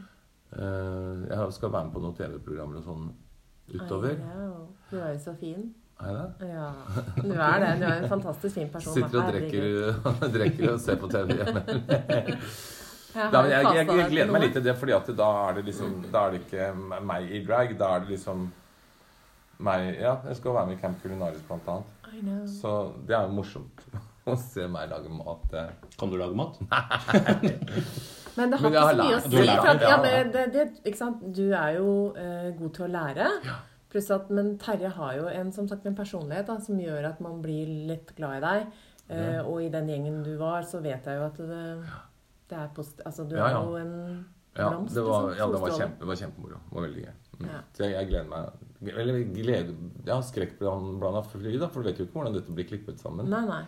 Eh, Jeg skal være med på noen TV-programmer og sånn utover. Know. Du er jo så fin. Er jeg det? Ja, du er det. Du er en fantastisk fin person. Sitter og drikker, drikker og ser på TV hjemme. Jeg Da, jeg, jeg, jeg gleder meg litt til det, fordi at da er det liksom Da er det ikke meg i drag. Da er det liksom meg Ja, jeg skal være med i Camp Culinaris, blant annet. Så det er jo morsomt å se meg lage mat. Kan du lage mat? Men det har Men ikke så mye å si. at, ja, ja. det, det, ikke sant? Du er jo uh, god til å lære. Pluss at, Men Terje har jo en, som sagt, en personlighet da, som gjør at man blir litt glad i deg. Eh, og i den gjengen du var, så vet jeg jo at det, det er post... Altså, du Ja, ja. er jo en Ja, det var, liksom, ja, det var, kjempe, det var kjempemoro. Det var veldig gøy. Mm. Ja. Så jeg, jeg gleder meg Eller glede Ja, skrekkblanda fly, da, for du vet jo ikke hvordan dette blir klippet sammen. Nei, nei.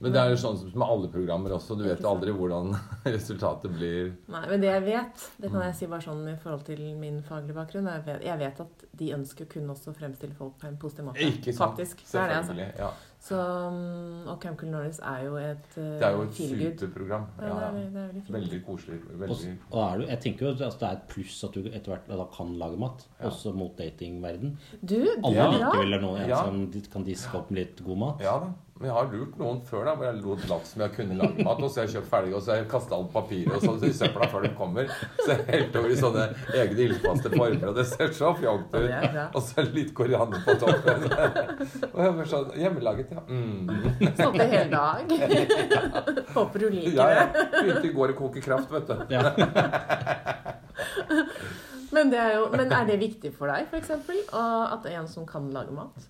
Men det er jo sånn som med alle programmer også. Du vet aldri hvordan resultatet blir. Nei, men det jeg vet, det kan jeg si bare sånn i forhold til min faglige bakgrunn, er jeg vet, jeg vet at de ønsker kun også å fremstille folk på en positiv måte. Ikke sant? Faktisk. Det er det, altså. Ja. Så, mm, og Camp Culinaris er jo et uh, Det er jo et superprogram. Ja, Ja, det, er, det er veldig. Veldig koselig. Og, Veldig og er du, jeg tenker jo at det er et pluss at du etter hvert da kan lage mat, Ja. også mot datingverden. Du, det Alle er liker bra. vel noen en Ja. som kan diske opp med litt god mat. Ja da. Men jeg har lurt noen før da, hvor jeg lot latt som jeg kunne lage mat. Og så har jeg kjøpt ferdig, og så har jeg kasta alt papiret og sånn i søpla før de kommer. Så jeg helt over i sånne egne ildfaste former, og det ser så fjongt Ja, ut. det. Og så litt koriander på toppen. Og jeg bare sånn Hjemmelaget, ja. Mm. Stått i hele dag. Håper du liker Ja, ja. det. Begynte i går å koke kraft, vet du. Ja. Men, det er jo, men er det viktig for deg, f.eks.? At det er en som kan lage mat?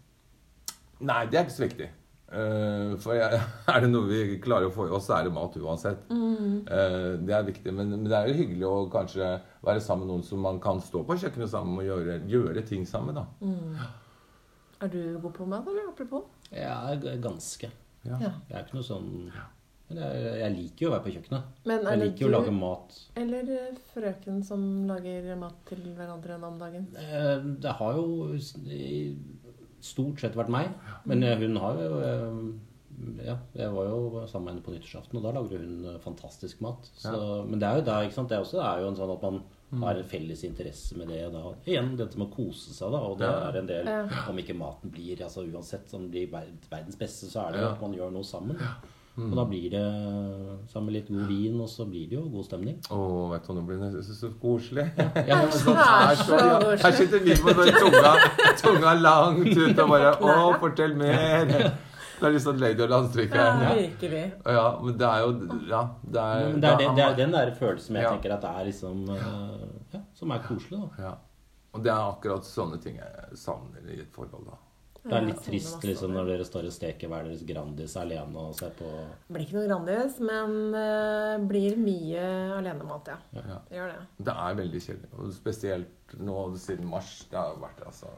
Nei, det er ikke så viktig. Eh, for jeg, er det noe vi klarer å få i oss, så er det mat uansett. Eh, det er viktig. Men, men det er jo hyggelig å kanskje være sammen med noen som man kan stå på kjøkkenet sammen og gjøre, gjøre ting sammen da. Mm. Er du god på mat, eller apropos? Ja, ganske. Ja. Ja. Jeg er ikke noe sånn Men jeg, jeg liker jo å være på kjøkkenet. Men er Jeg det liker jo å lage mat. eller eh, frøken som lager mat til hverandre om dagen? Eh, Det har jo i- stort sett vært meg. Men eh, hun har jo eh, Ja, jeg var jo sammen med henne på nyttårsaften, og da lagde hun eh, fantastisk mat. Så, Men det er jo da, ikke sant, det er også er jo en sånn at man har en felles interesse med det. Da. Igjen dette med å kose seg, da. Og det Ja. er en del Om ikke maten blir altså uansett om den blir verdens beste, så er det jo at man gjør noe sammen. Og da blir det sammen med litt god vin, og så blir det jo god stemning. Å, vet du, nå blir det så, så koselig. Ja, men så, er så, ja. Her sitter vi den tunga, tunga langt ut og bare Å, fortell mer! Det er litt sånn Lady og her. Ja, virkelig. Ja, men det er jo Ja, det er, Men det er, det, det er den der følelsen jeg Ja. tenker at det er liksom eh, Ja, som er koselig, da. Ja. Og det er akkurat sånne ting jeg savner i et forhold, da. Det er litt trist sånne liksom når dere står og steker hver deres Grandis alene og ser på Det blir ikke noe Grandis, men uh, blir mye alenemat, ja. Ja. Det gjør det. Det er veldig kjedelig. Og spesielt nå siden mars. Det har vært altså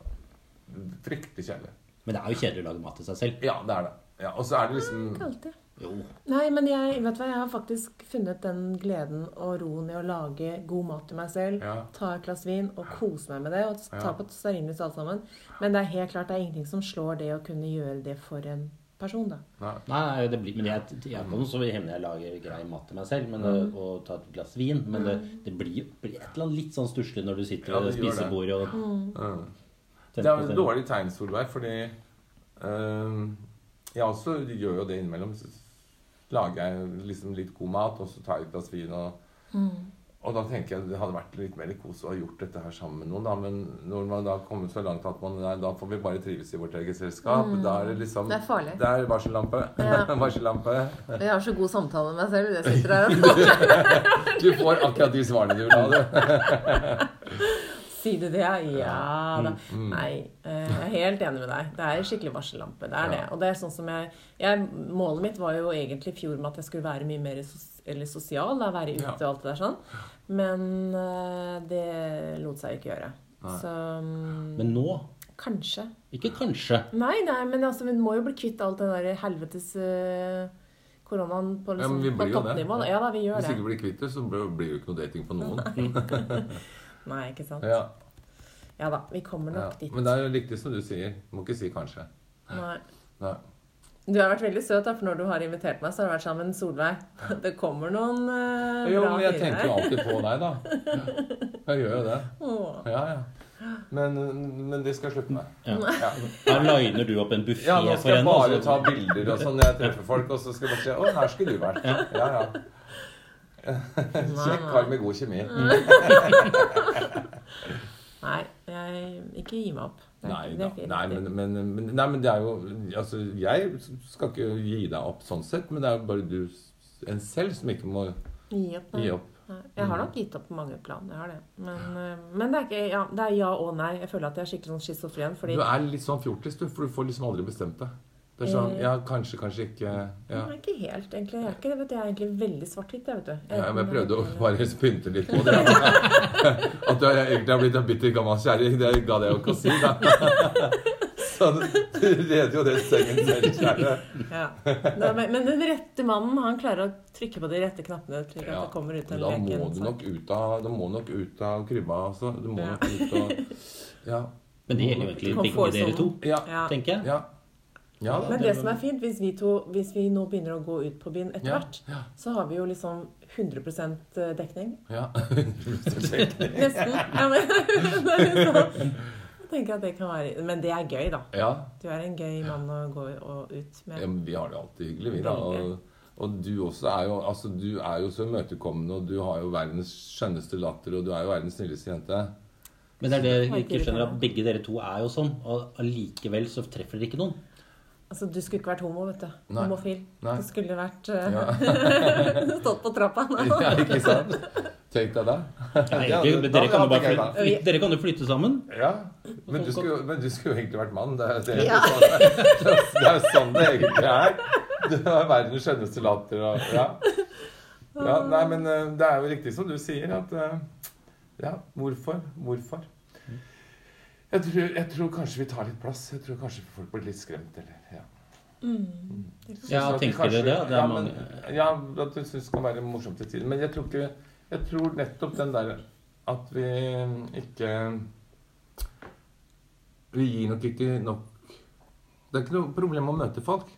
fryktelig kjedelig. Men det er jo kjedelig å lage mat til seg selv. Ja, det er det. Ja, og så er det liksom Ikke alltid. Jo. Nei, men jeg, vet du hva, jeg har faktisk funnet den gleden og roen i å lage god mat til meg selv. Ja. Ta et glass vin og kose meg med det. Og ta Ja. på stearinlys alt sammen. Men det er helt klart det er ingenting som slår det å kunne gjøre det for en person, da. Nei. Nei, det blir, men jeg, jeg kan så hender jeg lager grei mat til meg selv men, det- og tar et glass vin. Men det, det blir, jo et eller annet litt sånn stusslig når du sitter Ja, ved det. spisebordet og mm. Det er et dårlig tegn, Solveig, fordi øh, Jeg også gjør jo det innimellom. Lager jeg liksom litt god mat, og så tar jeg et glass vin. Og, og da tenker jeg det hadde vært litt mer kos å ha gjort dette her sammen med noen. Da. Men når man da har kommet så langt at man nei, da får vi bare trives i vårt eget selskap. Da er det liksom Det er farlig. Det er varsellampe. Ja. varsellampe. Jeg har så god samtale med meg selv. Det sitter her og Du får akkurat de svarene du vil ha, du. Sier du det? Ja ja da. Mm, Nei, eh, jeg er helt enig med deg. Det er skikkelig varsellampe. Det er det. Og det er sånn som jeg, jeg Målet mitt var jo egentlig i fjor med at jeg skulle være mye mer sos, eller sosial. Da, være ute Ja. og alt det der sånn. Men eh, det lot seg ikke gjøre. Nei. Så mm, Men nå kanskje. Ikke kanskje. Nei, nei, men altså, vi må jo bli kvitt alt det der helvetes eh, koronaen på, Ja, liksom, men vi på blir jo det. toppnivå. Ja da, vi gjør Hvis det. ikke blir kvitt det, så blir blir det jo ikke noe dating på noen. Nei, ikke sant. Ja, Ja da, vi kommer ja. nok dit. Men det er jo riktig som du sier. Må ikke si kanskje. Nei. Nei. Du har vært veldig søt, da, for når du har invitert meg, så har du vært sammen med Solveig. Det kommer noen uh, Jo, bra men jeg tenker jo alltid på deg, da. Jeg gjør jo det. Ja, ja. Men, men det skal jeg slutte med. Ja. Ja. Her liner du opp en buffé Ja, nå skal jeg bare og ta bilder og sånn når jeg treffer folk, og så skal jeg bare si Å, her skulle du vært. Ja, ja. Kjekk kar med god kjemi. Nei, jeg, ikke gi meg opp. Nei ikke- Nei, men, men, men, nei, men det er jo Altså, jeg skal ikke gi deg opp sånn sett, men det er jo bare du en selv som ikke må Gi opp. gi opp. Jeg har nok gitt opp på mange plan. Jeg har det. Men, eh, men det er ikke ja, det er ja og nei. Jeg føler at jeg er skikkelig sånn schizofren. Fordi Du er litt sånn fjortis, du, for du får liksom aldri bestemt deg. Det er sånn Eh. Ja, kanskje, kanskje ikke. Ja. Jeg er ikke helt, egentlig. Jeg er ikke det, vet. Jeg er egentlig veldig svart-hvitt, jeg, vet du. Ja, men jeg prøvde å bare pynte litt på det. At du egentlig har blitt en bitter gammel kjerring, det ga jeg jo ikke å si, da. Så Så du reder jo den sengen selv, kjære. Ja. Nei, men, men den rette mannen, han klarer å trykke på de rette knappene slik at Ja, det kommer ut en Da må du nok ut av, da må nok ut av krybba, altså. Du må Ja. nok ut av Ja. Men det gjelder jo egentlig begge dere to, Ja. Ja. tenker jeg. ja. Ja det, Men det som er fint, hvis vi, to, hvis vi nå begynner å gå ut på byen etter hvert, ja. så har vi jo liksom 100 dekning. Ja. Nesten. Ja, men, tenker at det kan være Men det er gøy, da. ja. Du er en gøy mann å gå og ut med. Ja, men vi har det alltid hyggelig, vi da. Og, og du også er jo altså, du er jo så imøtekommende, og du har jo verdens skjønneste latter, og du er jo verdens snilleste jente. Men det er det jeg ikke skjønner, at begge dere to er jo sånn. Og allikevel så treffer dere ikke noen. Altså, Du skulle ikke vært homo, vet du. Nei. Homofil. Nei. Du skulle vært uh, Ja. stått på trappa. ja, ikke sant? Tenk deg det. Ja, dere kan jo flytte, jo sammen. Ja, men du skulle, men du skulle jo egentlig vært mann. Det er, det er, Ja. sånn, det er sånn det egentlig er. Du har verdens skjønneste latter og ja. ja. Nei, men eh, det er jo riktig som du sier, at eh, Ja, hvorfor? Hvorfor? Jeg tror, jeg tror kanskje vi tar litt plass. Jeg tror kanskje folk blir litt skremt, eller ja. Mm. Ja, Så at tenker dere det? Det er ja, men, ja, at du syns det kan være morsomt til tider. Men jeg tror ikke Jeg tror nettopp den der at vi ikke Vi gir nok ikke nok Det er ikke noe problem å møte folk.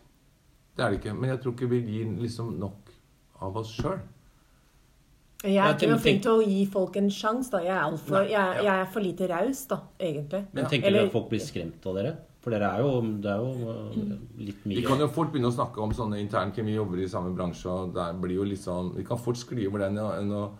Det er det ikke. Men jeg tror ikke vi gir liksom nok av oss sjøl. Jeg er ikke noe flink til å gi folk en sjanse, da. Jeg er, altfor, Nei, ja. jeg er for lite raus, da, egentlig. Men tenker Eller- du at folk blir skremt av dere? For dere er jo, det er jo litt mye Vi kan jo fort begynne å snakke om sånne internt Vi jobber i samme bransje, og der blir jo liksom Vi kan fort skli over den enn å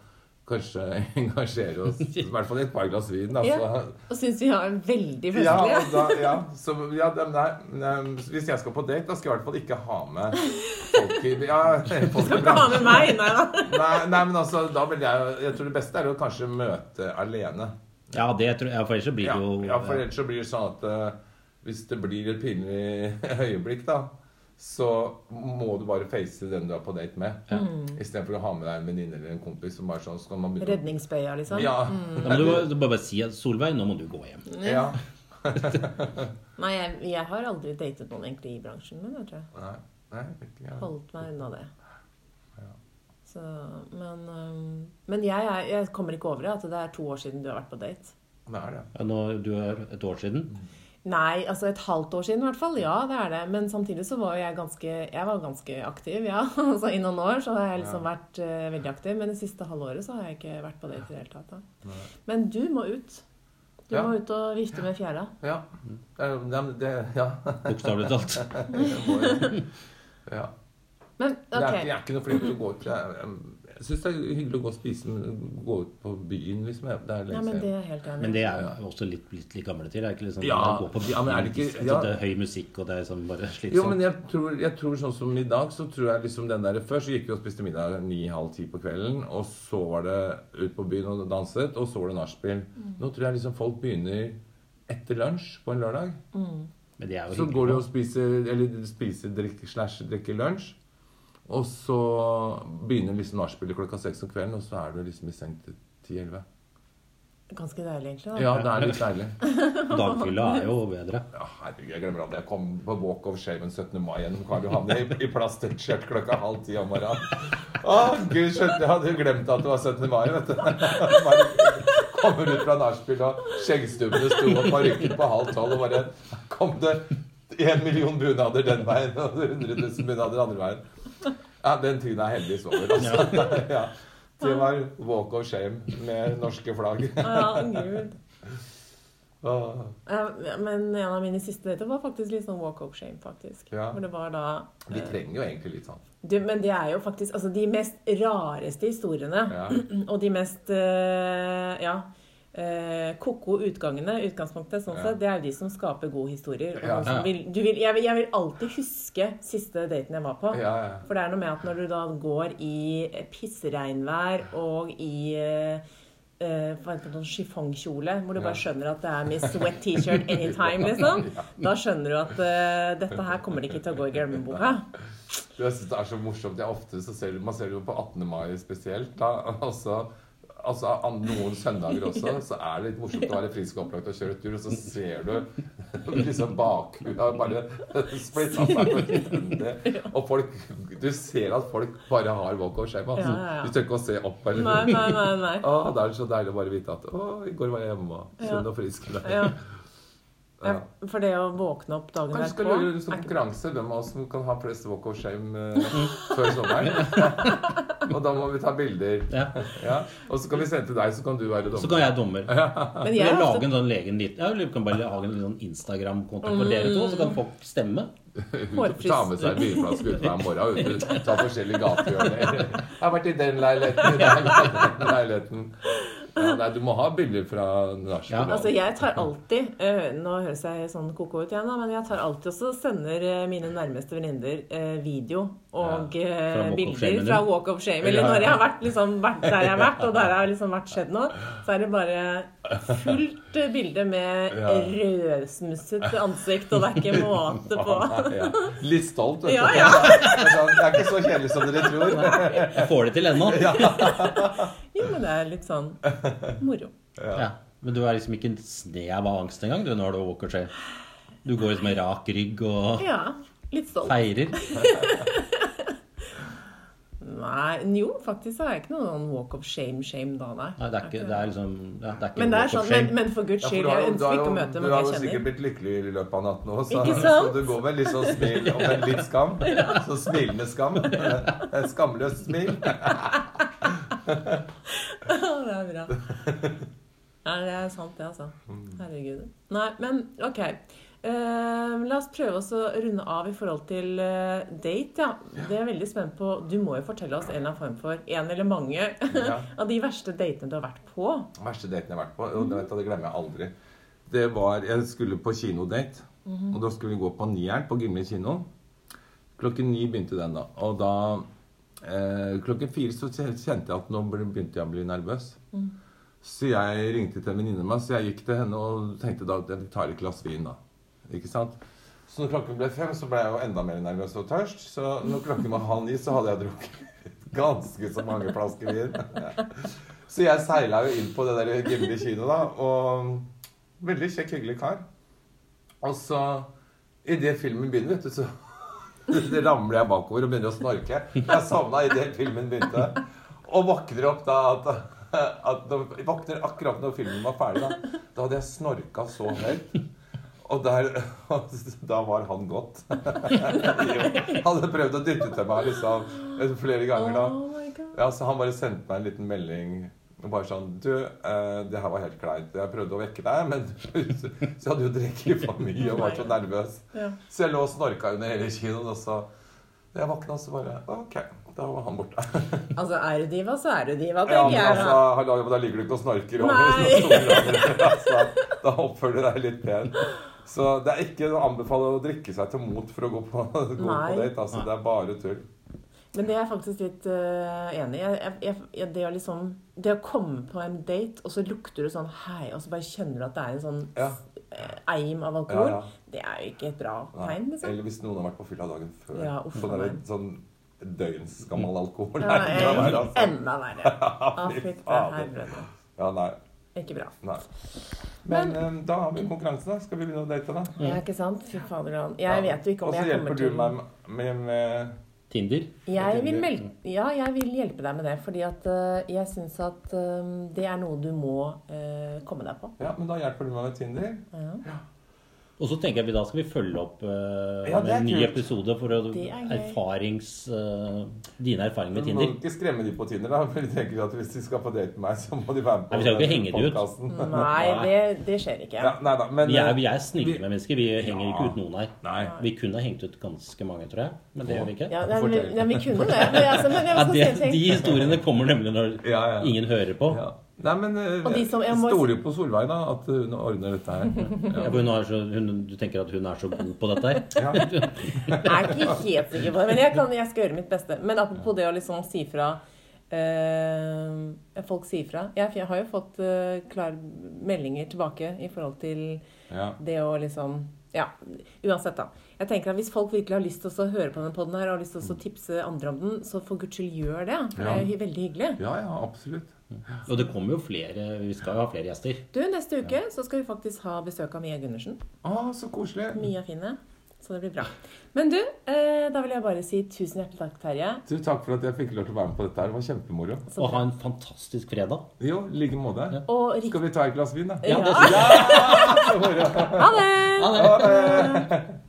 kanskje engasjere oss i hvert fall i et par glass vin. Da, Ja. så- Og syns vi har en veldig Ja, da, ja, så, ja nei, nei, Hvis jeg skal på date, da skal jeg i hvert fall ikke ha med folk i ja, folk i Skal ikke ha med meg, nei da. Nei, nei, men altså, da vil jeg Jeg tror det beste er å kanskje møte alene. Ja, det tror jeg, for ellers så blir det jo ja for ellers så blir det sånn at uh, hvis det blir et pinlig øyeblikk, da, så må du bare face den du er på date med. Ja. Mm. Istedenfor å ha med deg en venninne eller en kompis som bare sånn så kan man begynne Redningsbøya, liksom. Ja. Da må du bare- du bare si at Solveig, nå må du gå hjem. ja. Nei, jeg, jeg har aldri datet noen egentlig i bransjen, min, jeg tror jeg Nei, nei, ikke holdt meg unna det. Ja. Så, men um, men jeg, er- jeg kommer ikke over det, at det er to år siden du har vært på date. Det er det. Ja, nå, du er et år siden. Nei, altså et halvt år siden i hvert fall. Ja, det er det. Men samtidig så var jeg ganske Jeg var ganske aktiv, ja. Altså i noen år så har jeg liksom Ja. vært uh, veldig aktiv. Men det siste halvåret så har jeg ikke vært på det i det hele tatt. Da. Men du må ut. Du Ja. må ut og vifte med fjæra. Ja. Det, det, ja. Bokstavelig talt. Ja. Men Men Jeg, er, jeg er ikke noe flink til å gå ut. Jeg, jeg, jeg syns det er hyggelig å gå og spise, men gå ut på byen, liksom. Det er Ja, men det er helt enig. Men det er jo også litt litt, litt gamle til. Det er ikke liksom Ja, gå på ja, men er det ikke- byen, ja. Det er høy musikk, og det er sånn bare Jo, men jeg tror, jeg tror sånn som i dag, så tror jeg liksom den der Før så gikk vi og spiste middag ni-halv ti på kvelden, og så var det ut på byen og danset, og så var det nachspiel. Nå tror jeg liksom folk begynner etter lunsj på en lørdag. Mm. Men det er jo Så hyggelig går de og spiser, eller spiser, drikker, slash drikker lunsj. Og så begynner liksom nachspielet klokka seks om kvelden, og så er du liksom i seng til ti-elleve. Ganske deilig, egentlig. da. Ja, det er litt deilig. Dagfylla er jo bedre. Ja, herregud, jeg glemmer aldri. Jeg kom på Walk of Shame 17. mai gjennom Karl Johan i, i plastskjørt klokka halv ti om morgenen. Å, gud, skjønte, jeg hadde jo glemt at det var 17. mai, vet du. Bare kommer ut fra nachspiel, og skjeggstubbene sto og parykken på halv tolv, og bare kom det en million bunader den veien, og 100 000 bunader andre veien. Ja, den tiden er heldigvis over, altså. Ja. Det var Walk of Shame med norske flagg. Ja, gud. Ja, men en av mine siste dater var faktisk litt sånn walk of shame, faktisk. Ja. Hvor det var da Vi eh, trenger jo egentlig litt sånn. du, Men det er jo faktisk altså de mest rareste historiene. Ja. Og de mest eh, ja, eh, ko-ko utgangene, utgangspunktet, sånn sett, det er de som skaper gode historier. Vil, du vil, jeg, vil, jeg vil alltid huske siste daten jeg var på. Ja, ja. For det er noe med at når du da går i pissregnvær og i eh, eh, det, sånn chiffongkjole, hvor du bare skjønner at det er Miss Wet T-shirt anytime, liksom. Da skjønner du at eh, dette her kommer det ikke til å gå i glemmeboka. Jeg syns det er så morsomt. Jeg ofte så ser, Man ser det jo på 18. mai spesielt. Da, og så Altså, Noen søndager også så er det litt morsomt å være frisk og opplagt og kjøre tur, og så ser du liksom bakhuda bare splitta seg. Og folk Du ser at folk bare har walk of shame. Altså. Ja, ja, ja. Du tør ikke å se opp eller Nei, nei, nei. nei. Å, det er så deilig å bare vite at Å, i går var jeg hjemme sunn og frisk. Ja. Ja. For det å våkne opp dagen Kanskje skal vi gjøre en sånn er ikke- konkurranse hvem av oss som kan ha flest walk of shame eh, før sommeren. og da må vi ta bilder. Ja. Ja. Og så kan vi sende til deg, så kan du være dommer. Så kan jeg dommer. Men jeg lage en sånn legen litt Ja, vi kan bare lage en sånn Instagram-konto for dere to, så kan folk stemme. Hun tar med seg bilflaske ut hver morgen. Du. Ta forskjellige gatehjørner. Jeg har vært i den leiligheten, i den leiligheten. Ja, nei, du må ha bilder fra nachspiel. Altså, jeg tar alltid eh, Nå høres jeg sånn koko ut igjen, da, men jeg tar alltid også sender eh, mine nærmeste venninner eh, video og Fra bilder fra Walk of Shame. Eller når jeg har vært, liksom, vært der jeg har vært, og der har liksom vært skjedd noe, så er det bare fullt bilde med Ja. rødsmusset ansikt, og det er ikke måte på. Ja. Litt stolt, vet du. Ja, ja. Det er ikke så kjedelig som dere tror. Jeg får det til ennå. Men det er litt sånn moro. Ja. Men du er liksom ikke en snev av angst engang du når du walker shame. Du går liksom med rak rygg og Ja. Litt stolt. feirer. Nei, jo, faktisk så er det ikke noe sånn walk of shame-shame da, nei. Nei, det er ikke Det er liksom ja, det er ikke Men det er walk sånn, men, shame. men for guds skyld, du har jeg ønsker ikke å møte Du har jo sikkert blitt lykkelig i løpet av natten òg, så, så du går med litt sånn smil og med litt skam. Så smilende skam. Et skamløst smil. det er bra. Nei, det er sant, det, altså. Herregud. Nei, men OK. Uh, la oss prøve oss å runde av i forhold til uh, date. ja. Det er jeg veldig spent på. Du må jo fortelle oss en eller annen form for en eller mange Ja. av de verste datene du har vært på. Verste datene jeg har vært på, Jo, det, vet du, det glemmer jeg aldri. Det var Jeg skulle på kinodate, og da skulle vi gå på Nieren på Gimle kino. Klokken ni begynte den, da. Og da eh, Klokken fire så kjente jeg at nå begynte jeg å bli nervøs. Så jeg ringte til en venninne av meg, så jeg gikk til henne og tenkte da at jeg tar et glass vin, da. Ikke sant? Så når klokken ble fem, så ble jeg jo enda mer nervøs og tørst. Så når klokken var halv ni, så hadde jeg drukket ganske så mange flasker vin. Så jeg seila jo inn på det der Gimle kino, da. Og veldig kjekk, hyggelig kar. Og så, idet filmen begynner, vet du, så det ramler jeg bakover og begynner å snorke. Jeg sovna idet filmen begynte. Og våkner opp da at, at jeg våkner akkurat når filmen var ferdig. Da, da hadde jeg snorka så høyt. Og der, da var han gått. Hadde prøvd å dytte til meg liksom, flere ganger da. Oh. Ja, så han bare sendte meg en liten melding. Og bare sånn Du, eh, det her var helt kleint. Jeg prøvde å vekke deg, men Så jeg hadde jo drukket for mye og var så nervøs. Ja. Så jeg lå og snorka under hele kinoen, og så Da jeg våkna, så bare OK, da var han borte. Altså, er du diva, så er du diva, Ja, tenker men jeg. altså, da. ligger du ikke og snorker over altså, Da oppfører du deg litt pen. Så det er ikke å anbefale å drikke seg til mot for å gå på, gå på date. Altså, det er bare tull. Men det er jeg faktisk litt uh, enig i. Jeg, jeg, jeg, det, liksom, det å komme på en date, og så lukter du sånn hei, og så bare kjenner du at det er en sånn Ja. eh, eim av alkohol, Ja, ja. det er jo ikke et bra tegn, liksom. Eller hvis noen har vært på fylla dagen før. Ja, uff, sånn, der, sånn døgnsgammel alkohol. Ja, Nei, er altså. enda verre. Å, fy fader. Ja, nei. Ikke bra. nei. Men, Men da har vi konkurransen, da. Skal vi begynne å date, da? Ja, ikke sant? Fy fader. Jeg vet jo ikke om jeg kommer til Og så hjelper du meg med, med Tinder. Jeg vil, ja, jeg vil hjelpe deg med det, fordi at uh, jeg syns at eh, det er noe du må uh, komme deg på. Ja, men da hjelper du meg med Tinder. Ja. Og så tenker jeg vi da skal vi følge opp uh, Ja, med en ny kult. episode for å er erfarings uh, Dine erfaringer med Tinder. Du må ikke skremme de på Tinder, da. For de tenker at hvis de skal på date med meg, så må de være med på Nei, ut. Nei, det, det skjer ikke. Ja, nei da, men Vi er, eh, vi er snille med mennesker. Vi henger ikke ut noen her. Nei. Vi kunne ha hengt ut ganske mange, tror jeg. Men det gjør vi ikke. Ja, nei, men, vi kunne det. Men, altså, men Ja, det, de historiene kommer nemlig når Ja, ja. ingen hører på. Ja. Nei, men eh, jeg stoler jo på Solveig, da. At hun ordner dette her. Ja, for hun er så, hun, du tenker at hun er så god på dette her? Ja. Jeg er ikke helt sikker på det, men jeg, kan, jeg skal gjøre mitt beste. Men apropos det å liksom si fra eh, Folk sier fra. Jeg, jeg har jo fått uh, klare meldinger tilbake i forhold til Ja. det å liksom Ja, uansett, da. Jeg tenker at Hvis folk virkelig har lyst til å høre på denne podden her, og har lyst til å tipse andre om den, så for guds skyld gjør det. For det er jo veldig hyggelig. Ja, ja, absolutt. Og det kommer jo flere Vi skal jo ha flere gjester. Du, Neste uke så skal vi faktisk ha besøk av Mia Gundersen. Ah, så koselig. Mia Fine. Så det blir bra. Men du, eh, da vil jeg bare si tusen hjertelig takk, Terje. Du, takk for at jeg fikk lov til å være med på dette. her. Det var kjempemoro. Og ha en fantastisk fredag. Jo, i like måte. Ja. Rik... Skal vi ta et glass vin, da? Ja. Ja, ja. Ha det! Ha det! Ha det!